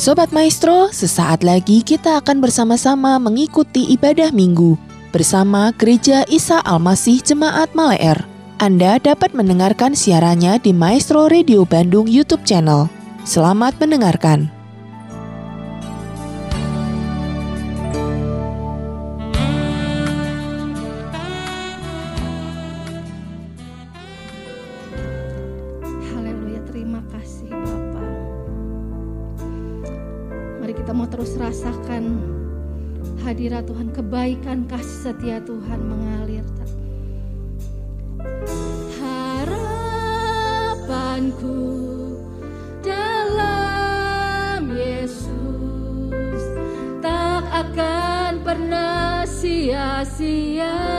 Sobat Maestro, sesaat lagi kita akan bersama-sama mengikuti ibadah minggu bersama Gereja Isa Almasih Jemaat Maleer. Anda dapat mendengarkan siarannya di Maestro Radio Bandung YouTube channel. Selamat mendengarkan. Tuhan, kebaikan kasih setia Tuhan mengalir. Harapanku dalam Yesus tak akan pernah sia-sia.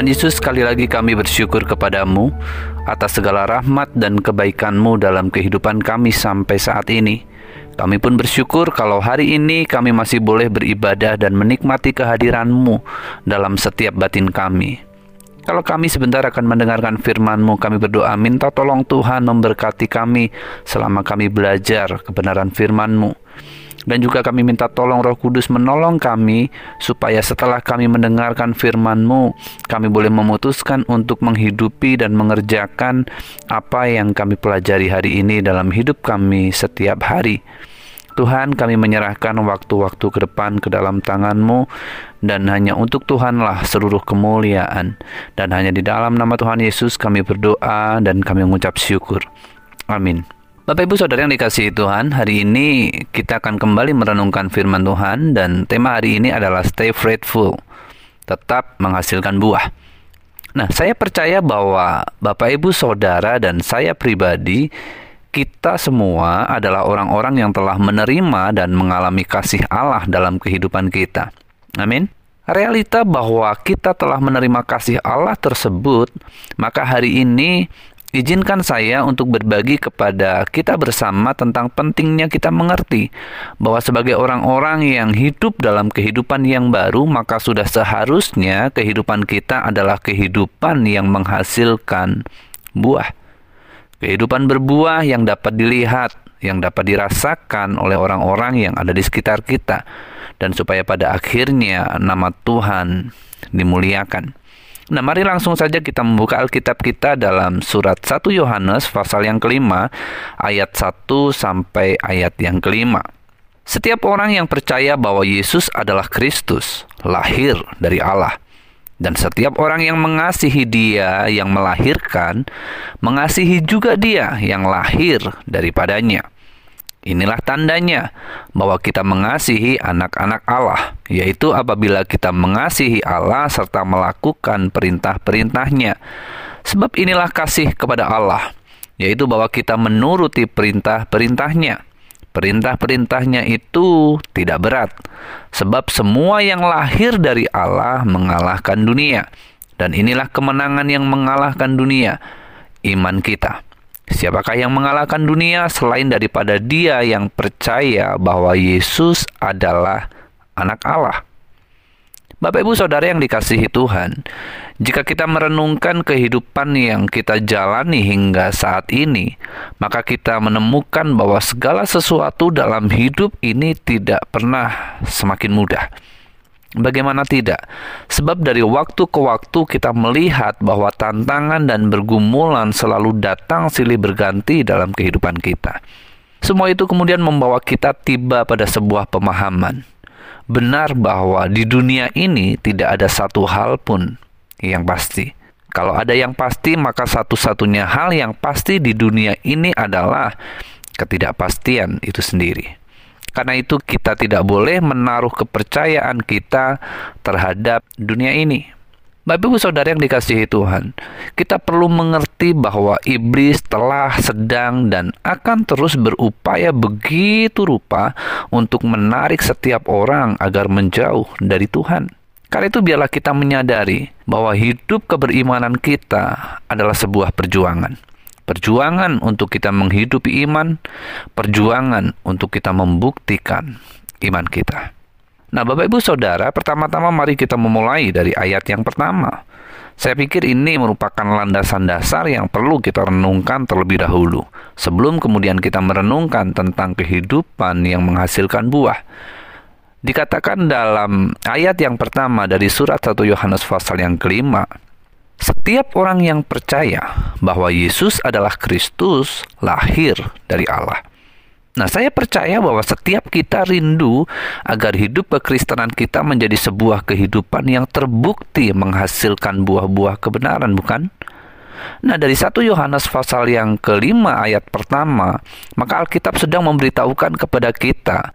Tuhan Yesus, sekali lagi kami bersyukur kepadamu atas segala rahmat dan kebaikanmu dalam kehidupan kami sampai saat ini. Kami pun bersyukur kalau hari ini kami masih boleh beribadah dan menikmati kehadiranmu dalam setiap batin kami. Kalau kami sebentar akan mendengarkan firman-Mu, kami berdoa minta tolong Tuhan memberkati kami selama kami belajar kebenaran firman-Mu. Dan juga kami minta tolong Roh Kudus menolong kami supaya setelah kami mendengarkan firman-Mu, kami boleh memutuskan untuk menghidupi dan mengerjakan apa yang kami pelajari hari ini dalam hidup kami setiap hari. Tuhan kami menyerahkan waktu-waktu ke depan ke dalam tangan-Mu dan hanya untuk Tuhanlah seluruh kemuliaan dan hanya di dalam nama Tuhan Yesus kami berdoa dan kami mengucap syukur. Amin. Bapak Ibu Saudara yang dikasihi Tuhan, hari ini kita akan kembali merenungkan firman Tuhan dan tema hari ini adalah stay faithful, tetap menghasilkan buah. Nah, saya percaya bahwa Bapak Ibu Saudara dan saya pribadi kita semua adalah orang-orang yang telah menerima dan mengalami kasih Allah dalam kehidupan kita. Amin. Realita bahwa kita telah menerima kasih Allah tersebut, maka hari ini Izinkan saya untuk berbagi kepada kita bersama tentang pentingnya kita mengerti bahwa sebagai orang-orang yang hidup dalam kehidupan yang baru, maka sudah seharusnya kehidupan kita adalah kehidupan yang menghasilkan buah. Kehidupan berbuah yang dapat dilihat, yang dapat dirasakan oleh orang-orang yang ada di sekitar kita, dan supaya pada akhirnya nama Tuhan dimuliakan. Nah, mari langsung saja kita membuka Alkitab kita dalam surat 1 Yohanes pasal yang kelima, ayat 1 sampai ayat yang kelima. Setiap orang yang percaya bahwa Yesus adalah Kristus, lahir dari Allah. Dan setiap orang yang mengasihi dia yang melahirkan, mengasihi juga dia yang lahir daripadanya. Inilah tandanya bahwa kita mengasihi anak-anak Allah, yaitu apabila kita mengasihi Allah serta melakukan perintah-perintahnya. Sebab inilah kasih kepada Allah, yaitu bahwa kita menuruti perintah-perintahnya. Perintah-perintahnya itu tidak berat, sebab semua yang lahir dari Allah mengalahkan dunia. Dan inilah kemenangan yang mengalahkan dunia, iman kita. Siapakah yang mengalahkan dunia selain daripada dia yang percaya bahwa Yesus adalah anak Allah? Bapak Ibu Saudara yang dikasihi Tuhan, jika kita merenungkan kehidupan yang kita jalani hingga saat ini, maka kita menemukan bahwa segala sesuatu dalam hidup ini tidak pernah semakin mudah. Bagaimana tidak? Sebab dari waktu ke waktu kita melihat bahwa tantangan dan bergumulan selalu datang silih berganti dalam kehidupan kita. Semua itu kemudian membawa kita tiba pada sebuah pemahaman. Benar bahwa di dunia ini tidak ada satu hal pun yang pasti. Kalau ada yang pasti, maka satu-satunya hal yang pasti di dunia ini adalah ketidakpastian itu sendiri. Karena itu kita tidak boleh menaruh kepercayaan kita terhadap dunia ini. Bapak Ibu Saudara yang dikasihi Tuhan, kita perlu mengerti bahwa iblis telah sedang dan akan terus berupaya begitu rupa untuk menarik setiap orang agar menjauh dari Tuhan. Karena itu biarlah kita menyadari bahwa hidup keberimanan kita adalah sebuah perjuangan perjuangan untuk kita menghidupi iman, perjuangan untuk kita membuktikan iman kita. Nah, Bapak Ibu Saudara, pertama-tama mari kita memulai dari ayat yang pertama. Saya pikir ini merupakan landasan dasar yang perlu kita renungkan terlebih dahulu, sebelum kemudian kita merenungkan tentang kehidupan yang menghasilkan buah. Dikatakan dalam ayat yang pertama dari surat 1 Yohanes pasal yang kelima, setiap orang yang percaya bahwa Yesus adalah Kristus lahir dari Allah. Nah, saya percaya bahwa setiap kita rindu agar hidup kekristenan kita menjadi sebuah kehidupan yang terbukti menghasilkan buah-buah kebenaran, bukan? Nah, dari satu Yohanes pasal yang kelima ayat pertama, maka Alkitab sedang memberitahukan kepada kita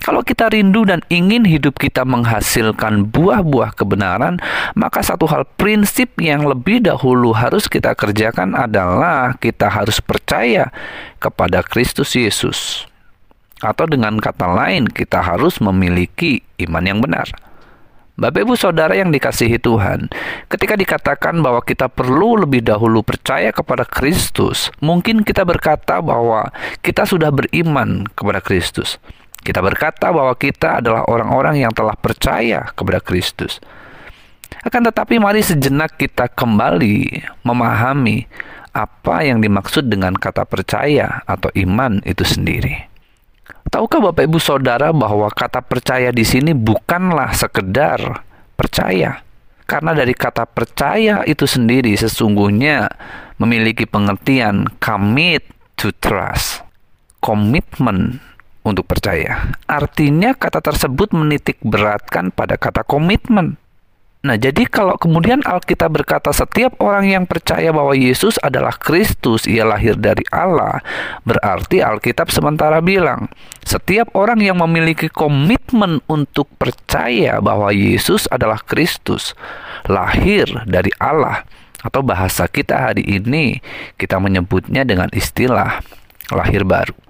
kalau kita rindu dan ingin hidup kita menghasilkan buah-buah kebenaran, maka satu hal prinsip yang lebih dahulu harus kita kerjakan adalah kita harus percaya kepada Kristus Yesus. Atau dengan kata lain, kita harus memiliki iman yang benar. Bapak Ibu Saudara yang dikasihi Tuhan, ketika dikatakan bahwa kita perlu lebih dahulu percaya kepada Kristus, mungkin kita berkata bahwa kita sudah beriman kepada Kristus. Kita berkata bahwa kita adalah orang-orang yang telah percaya kepada Kristus. Akan tetapi mari sejenak kita kembali memahami apa yang dimaksud dengan kata percaya atau iman itu sendiri. Tahukah Bapak Ibu Saudara bahwa kata percaya di sini bukanlah sekedar percaya? Karena dari kata percaya itu sendiri sesungguhnya memiliki pengertian commit to trust. Komitmen untuk percaya. Artinya kata tersebut menitik beratkan pada kata komitmen. Nah, jadi kalau kemudian Alkitab berkata setiap orang yang percaya bahwa Yesus adalah Kristus, ia lahir dari Allah, berarti Alkitab sementara bilang, setiap orang yang memiliki komitmen untuk percaya bahwa Yesus adalah Kristus, lahir dari Allah, atau bahasa kita hari ini kita menyebutnya dengan istilah lahir baru.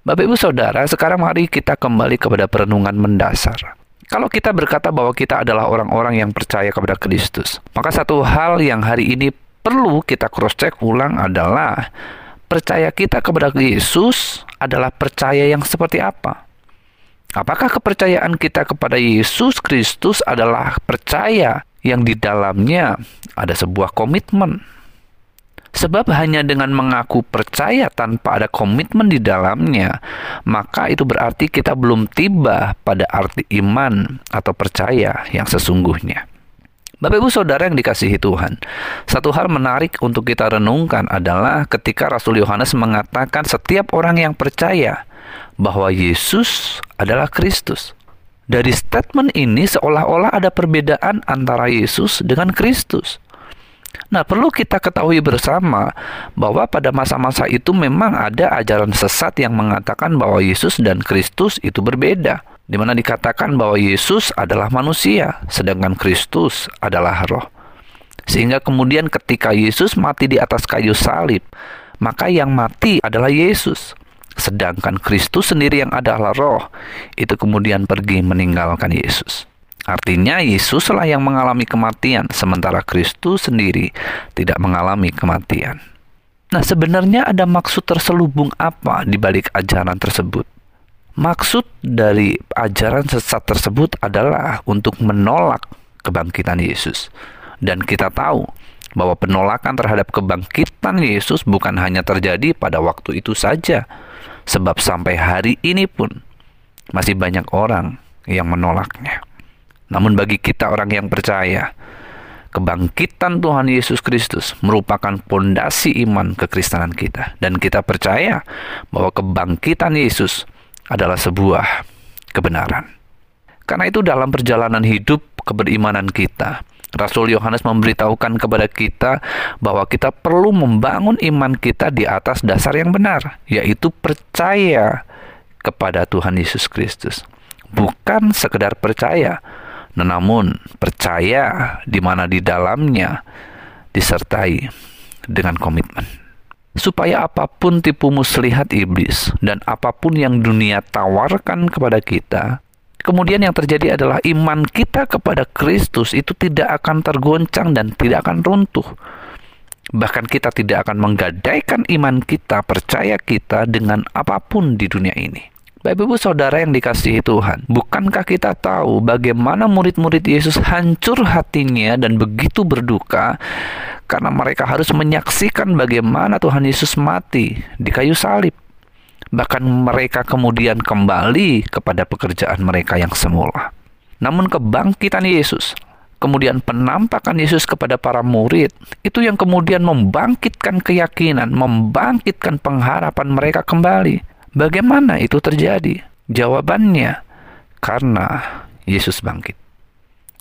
Bapak Ibu Saudara, sekarang mari kita kembali kepada perenungan mendasar. Kalau kita berkata bahwa kita adalah orang-orang yang percaya kepada Kristus, maka satu hal yang hari ini perlu kita cross-check ulang adalah percaya kita kepada Yesus adalah percaya yang seperti apa? Apakah kepercayaan kita kepada Yesus Kristus adalah percaya yang di dalamnya ada sebuah komitmen, Sebab hanya dengan mengaku percaya tanpa ada komitmen di dalamnya, maka itu berarti kita belum tiba pada arti iman atau percaya yang sesungguhnya. Bapak Ibu Saudara yang dikasihi Tuhan, satu hal menarik untuk kita renungkan adalah ketika Rasul Yohanes mengatakan setiap orang yang percaya bahwa Yesus adalah Kristus. Dari statement ini seolah-olah ada perbedaan antara Yesus dengan Kristus. Nah, perlu kita ketahui bersama bahwa pada masa-masa itu memang ada ajaran sesat yang mengatakan bahwa Yesus dan Kristus itu berbeda, di mana dikatakan bahwa Yesus adalah manusia, sedangkan Kristus adalah roh. Sehingga kemudian ketika Yesus mati di atas kayu salib, maka yang mati adalah Yesus. Sedangkan Kristus sendiri yang adalah roh, itu kemudian pergi meninggalkan Yesus. Artinya Yesuslah yang mengalami kematian, sementara Kristus sendiri tidak mengalami kematian. Nah, sebenarnya ada maksud terselubung apa di balik ajaran tersebut? Maksud dari ajaran sesat tersebut adalah untuk menolak kebangkitan Yesus. Dan kita tahu bahwa penolakan terhadap kebangkitan Yesus bukan hanya terjadi pada waktu itu saja, sebab sampai hari ini pun masih banyak orang yang menolaknya. Namun bagi kita orang yang percaya, kebangkitan Tuhan Yesus Kristus merupakan pondasi iman kekristenan kita dan kita percaya bahwa kebangkitan Yesus adalah sebuah kebenaran. Karena itu dalam perjalanan hidup keberimanan kita, Rasul Yohanes memberitahukan kepada kita bahwa kita perlu membangun iman kita di atas dasar yang benar, yaitu percaya kepada Tuhan Yesus Kristus. Bukan sekedar percaya, namun percaya di mana di dalamnya disertai dengan komitmen. Supaya apa pun tipu muslihat iblis dan apa pun yang dunia tawarkan kepada kita, kemudian yang terjadi adalah iman kita kepada Kristus itu tidak akan tergoncang dan tidak akan runtuh. Bahkan kita tidak akan menggadaikan iman kita, percaya kita dengan apa pun di dunia ini. Bapak Ibu Saudara yang dikasihi Tuhan, bukankah kita tahu bagaimana murid-murid Yesus hancur hatinya dan begitu berduka karena mereka harus menyaksikan bagaimana Tuhan Yesus mati di kayu salib. Bahkan mereka kemudian kembali kepada pekerjaan mereka yang semula. Namun kebangkitan Yesus, kemudian penampakan Yesus kepada para murid, itu yang kemudian membangkitkan keyakinan, membangkitkan pengharapan mereka kembali Bagaimana itu terjadi? Jawabannya, karena Yesus bangkit.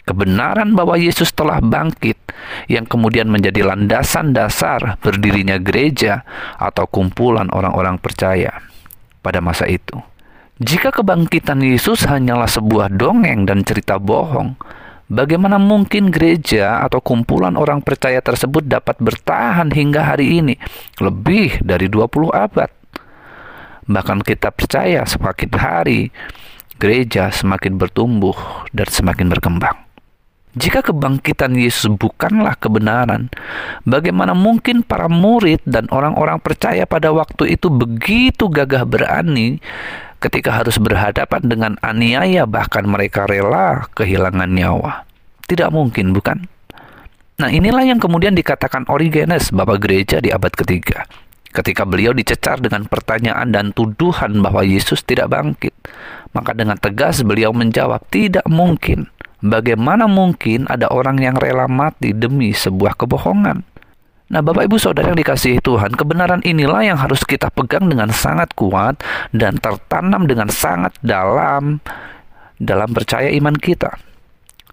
Kebenaran bahwa Yesus telah bangkit yang kemudian menjadi landasan dasar berdirinya gereja atau kumpulan orang-orang percaya pada masa itu. Jika kebangkitan Yesus hanyalah sebuah dongeng dan cerita bohong, bagaimana mungkin gereja atau kumpulan orang percaya tersebut dapat bertahan hingga hari ini, lebih dari 20 abad? Bahkan kita percaya semakin hari gereja semakin bertumbuh dan semakin berkembang. Jika kebangkitan Yesus bukanlah kebenaran, bagaimana mungkin para murid dan orang-orang percaya pada waktu itu begitu gagah berani ketika harus berhadapan dengan aniaya, bahkan mereka rela kehilangan nyawa? Tidak mungkin, bukan? Nah, inilah yang kemudian dikatakan Origenes, Bapak Gereja di abad ketiga. Ketika beliau dicecar dengan pertanyaan dan tuduhan bahwa Yesus tidak bangkit, maka dengan tegas beliau menjawab, "Tidak mungkin." Bagaimana mungkin ada orang yang rela mati demi sebuah kebohongan? Nah, Bapak Ibu Saudara yang dikasihi Tuhan, kebenaran inilah yang harus kita pegang dengan sangat kuat dan tertanam dengan sangat dalam dalam percaya iman kita.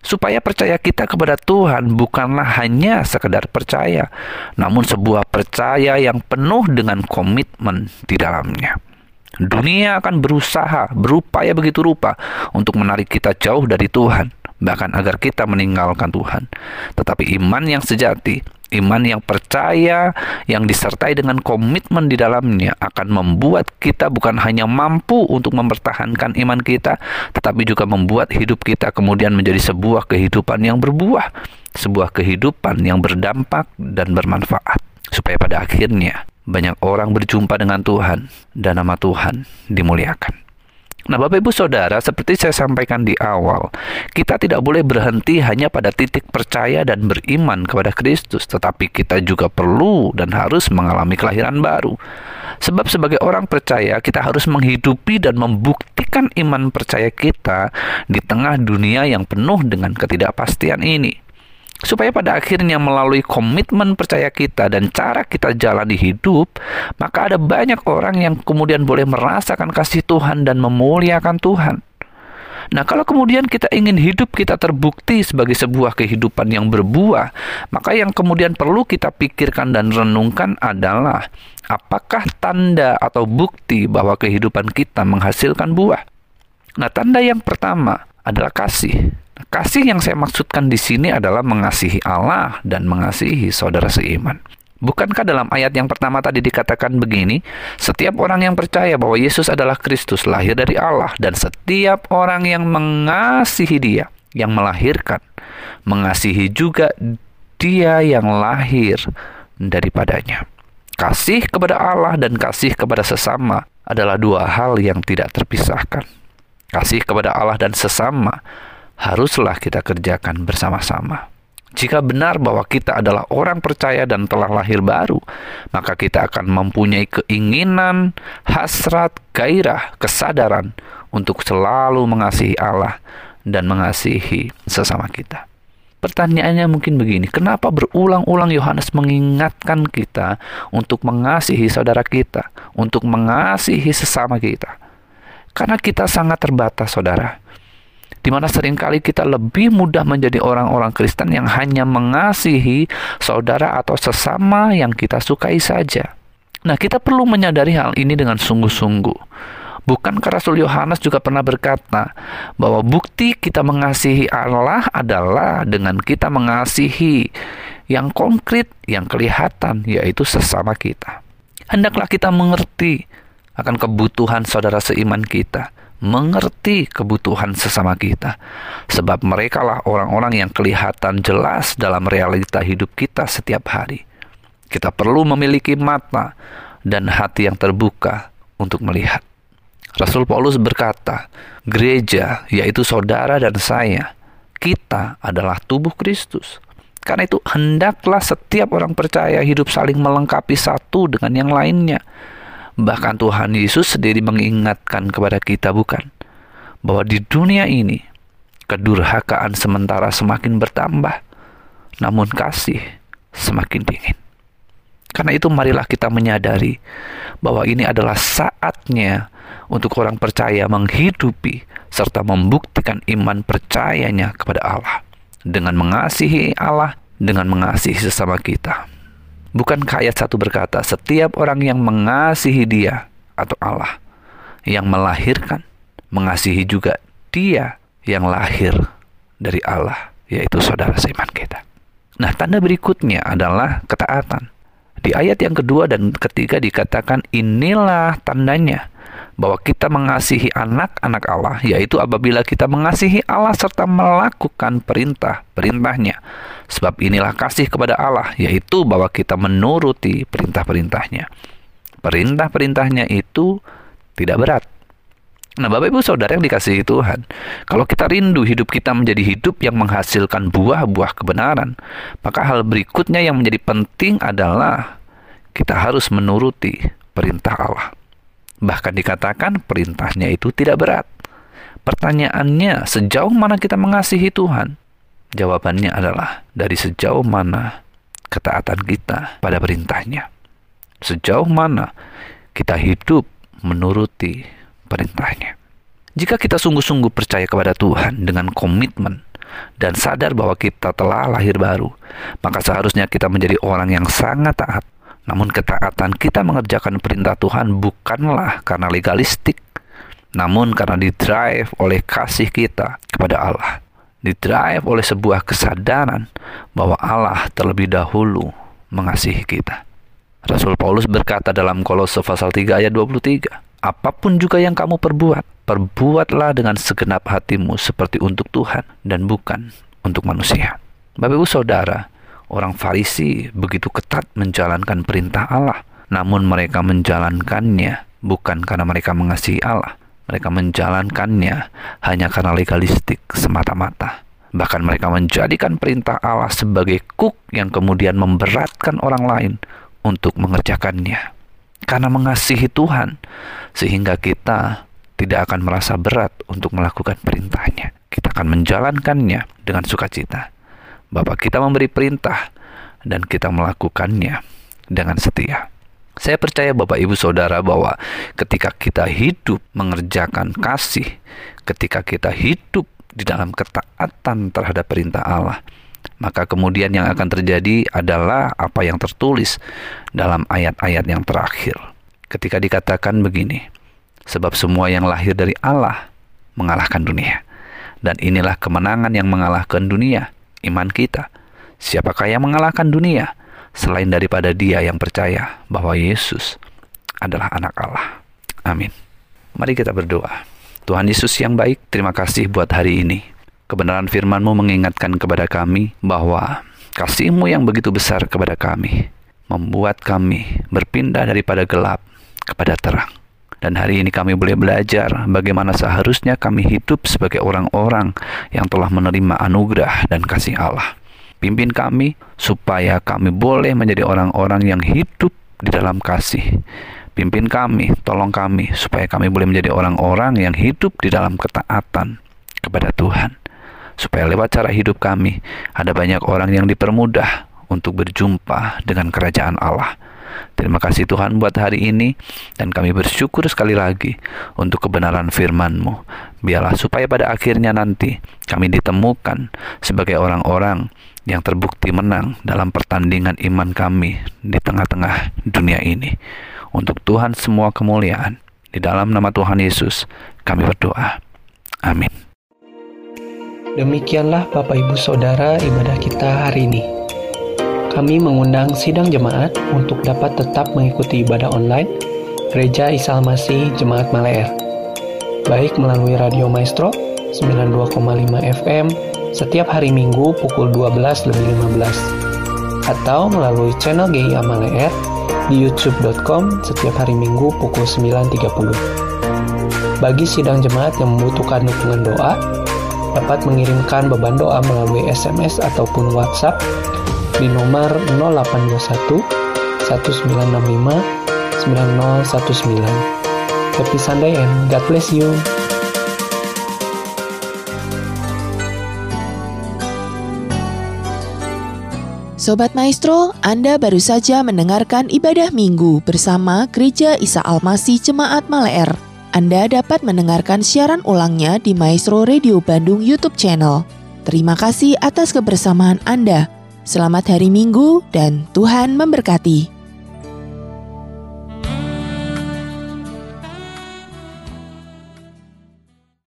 Supaya percaya kita kepada Tuhan bukanlah hanya sekedar percaya, namun sebuah percaya yang penuh dengan komitmen di dalamnya. Dunia akan berusaha, berupaya begitu rupa untuk menarik kita jauh dari Tuhan bahkan agar kita meninggalkan Tuhan. Tetapi iman yang sejati, iman yang percaya, yang disertai dengan komitmen di dalamnya akan membuat kita bukan hanya mampu untuk mempertahankan iman kita, tetapi juga membuat hidup kita kemudian menjadi sebuah kehidupan yang berbuah, sebuah kehidupan yang berdampak dan bermanfaat. Supaya pada akhirnya banyak orang berjumpa dengan Tuhan dan nama Tuhan dimuliakan. Nah, Bapak Ibu Saudara, seperti saya sampaikan di awal, kita tidak boleh berhenti hanya pada titik percaya dan beriman kepada Kristus, tetapi kita juga perlu dan harus mengalami kelahiran baru. Sebab sebagai orang percaya, kita harus menghidupi dan membuktikan iman percaya kita di tengah dunia yang penuh dengan ketidakpastian ini supaya pada akhirnya melalui komitmen percaya kita dan cara kita jalani hidup, maka ada banyak orang yang kemudian boleh merasakan kasih Tuhan dan memuliakan Tuhan. Nah, kalau kemudian kita ingin hidup kita terbukti sebagai sebuah kehidupan yang berbuah, maka yang kemudian perlu kita pikirkan dan renungkan adalah apakah tanda atau bukti bahwa kehidupan kita menghasilkan buah. Nah, tanda yang pertama adalah kasih. Kasih yang saya maksudkan di sini adalah mengasihi Allah dan mengasihi saudara seiman. Bukankah dalam ayat yang pertama tadi dikatakan begini, setiap orang yang percaya bahwa Yesus adalah Kristus lahir dari Allah dan setiap orang yang mengasihi Dia yang melahirkan, mengasihi juga Dia yang lahir daripadanya. Kasih kepada Allah dan kasih kepada sesama adalah dua hal yang tidak terpisahkan. Kasih kepada Allah dan sesama haruslah kita kerjakan bersama-sama. Jika benar bahwa kita adalah orang percaya dan telah lahir baru, maka kita akan mempunyai keinginan, hasrat, gairah, kesadaran untuk selalu mengasihi Allah dan mengasihi sesama kita. Pertanyaannya mungkin begini, kenapa berulang-ulang Yohanes mengingatkan kita untuk mengasihi saudara kita, untuk mengasihi sesama kita? Karena kita sangat terbatas, saudara di mana sering kali kita lebih mudah menjadi orang-orang Kristen yang hanya mengasihi saudara atau sesama yang kita sukai saja. Nah, kita perlu menyadari hal ini dengan sungguh-sungguh. Bukankah Rasul Yohanes juga pernah berkata bahwa bukti kita mengasihi Allah adalah dengan kita mengasihi yang konkret, yang kelihatan, yaitu sesama kita. Hendaklah kita mengerti akan kebutuhan saudara seiman kita mengerti kebutuhan sesama kita, sebab mereka lah orang-orang yang kelihatan jelas dalam realita hidup kita setiap hari. Kita perlu memiliki mata dan hati yang terbuka untuk melihat. Rasul Paulus berkata, "Gereja, yaitu saudara dan saya, kita adalah tubuh Kristus." Karena itu, hendaklah setiap orang percaya hidup saling melengkapi satu dengan yang lainnya Bahkan Tuhan Yesus sendiri mengingatkan kepada kita bukan bahwa di dunia ini kedurhakaan sementara semakin bertambah, namun kasih semakin dingin. Karena itu marilah kita menyadari bahwa ini adalah saatnya untuk orang percaya menghidupi serta membuktikan iman percayanya kepada Allah dengan mengasihi Allah, dengan mengasihi sesama kita. Bukankah ayat satu berkata, setiap orang yang mengasihi dia atau Allah yang melahirkan, mengasihi juga dia yang lahir dari Allah, yaitu saudara seiman kita. Nah, tanda berikutnya adalah ketaatan. Di ayat yang kedua dan ketiga dikatakan inilah tandanya bahwa kita mengasihi anak-anak Allah, yaitu apabila kita mengasihi Allah serta melakukan perintah-perintahnya. Sebab inilah kasih kepada Allah, yaitu bahwa kita menuruti perintah-perintahnya. Perintah-perintahnya itu tidak berat. Nah, Bapak Ibu Saudara yang dikasihi Tuhan, kalau kita rindu hidup kita menjadi hidup yang menghasilkan buah-buah kebenaran, maka hal berikutnya yang menjadi penting adalah kita harus menuruti perintah Allah. Bahkan dikatakan perintahnya itu tidak berat. Pertanyaannya, sejauh mana kita mengasihi Tuhan? Jawabannya adalah dari sejauh mana ketaatan kita pada perintahnya. Sejauh mana kita hidup menuruti perintahnya. Jika kita sungguh-sungguh percaya kepada Tuhan dengan komitmen dan sadar bahwa kita telah lahir baru, maka seharusnya kita menjadi orang yang sangat taat namun ketaatan kita mengerjakan perintah Tuhan bukanlah karena legalistik, namun karena didrive oleh kasih kita kepada Allah. Didrive oleh sebuah kesadaran bahwa Allah terlebih dahulu mengasihi kita. Rasul Paulus berkata dalam Kolose pasal 3 ayat 23, Apa pun juga yang kamu perbuat, perbuatlah dengan segenap hatimu seperti untuk Tuhan dan bukan untuk manusia. Bapak Ibu Saudara, Orang Farisi begitu ketat menjalankan perintah Allah, namun mereka menjalankannya bukan karena mereka mengasihi Allah. Mereka menjalankannya hanya karena legalistik semata-mata. Bahkan mereka menjadikan perintah Allah sebagai kuk yang kemudian memberatkan orang lain untuk mengerjakannya. Karena mengasihi Tuhan, sehingga kita tidak akan merasa berat untuk melakukan perintahnya. Kita akan menjalankannya dengan sukacita. Bapak kita memberi perintah dan kita melakukannya dengan setia. Saya percaya Bapak Ibu Saudara bahwa ketika kita hidup mengerjakan kasih, ketika kita hidup di dalam ketaatan terhadap perintah Allah, maka kemudian yang akan terjadi adalah apa yang tertulis dalam ayat-ayat yang terakhir. Ketika dikatakan begini, sebab semua yang lahir dari Allah mengalahkan dunia. Dan inilah kemenangan yang mengalahkan dunia, iman kita. Siapakah yang mengalahkan dunia selain daripada Dia yang percaya bahwa Yesus adalah Anak Allah? Amin. Mari kita berdoa. Tuhan Yesus yang baik, terima kasih buat hari ini. Kebenaran firman-Mu mengingatkan kepada kami bahwa kasih-Mu yang begitu besar kepada kami membuat kami berpindah daripada gelap kepada terang. Dan hari ini kami boleh belajar bagaimana seharusnya kami hidup sebagai orang-orang yang telah menerima anugerah dan kasih Allah. Pimpin kami supaya kami boleh menjadi orang-orang yang hidup di dalam kasih. Pimpin kami, tolong kami supaya kami boleh menjadi orang-orang yang hidup di dalam ketaatan kepada Tuhan. Supaya lewat cara hidup kami ada banyak orang yang dipermudah untuk berjumpa dengan kerajaan Allah. Terima kasih Tuhan buat hari ini dan kami bersyukur sekali lagi untuk kebenaran firman-Mu. Biarlah supaya pada akhirnya nanti kami ditemukan sebagai orang-orang yang terbukti menang dalam pertandingan iman kami di tengah-tengah dunia ini. Untuk Tuhan semua kemuliaan. Di dalam nama Tuhan Yesus kami berdoa. Amin. Demikianlah Bapak Ibu Saudara ibadah kita hari ini. Kami mengundang sidang jemaat untuk dapat tetap mengikuti ibadah online Gereja Isal Masih Jemaat Maleer. Baik melalui Radio Maestro 92,5 FM setiap hari Minggu pukul 12 lebih 15 atau melalui channel GIA Maleer di youtube.com setiap hari Minggu pukul 9.30. Bagi sidang jemaat yang membutuhkan dukungan doa, dapat mengirimkan beban doa melalui SMS ataupun WhatsApp di nomor 0821 1965 9019. Happy Sunday and God bless you. Sobat Maestro, Anda baru saja mendengarkan ibadah minggu bersama Gereja Isa Almasi Jemaat Maleer. Anda dapat mendengarkan siaran ulangnya di Maestro Radio Bandung YouTube channel. Terima kasih atas kebersamaan Anda. Selamat hari Minggu dan Tuhan memberkati.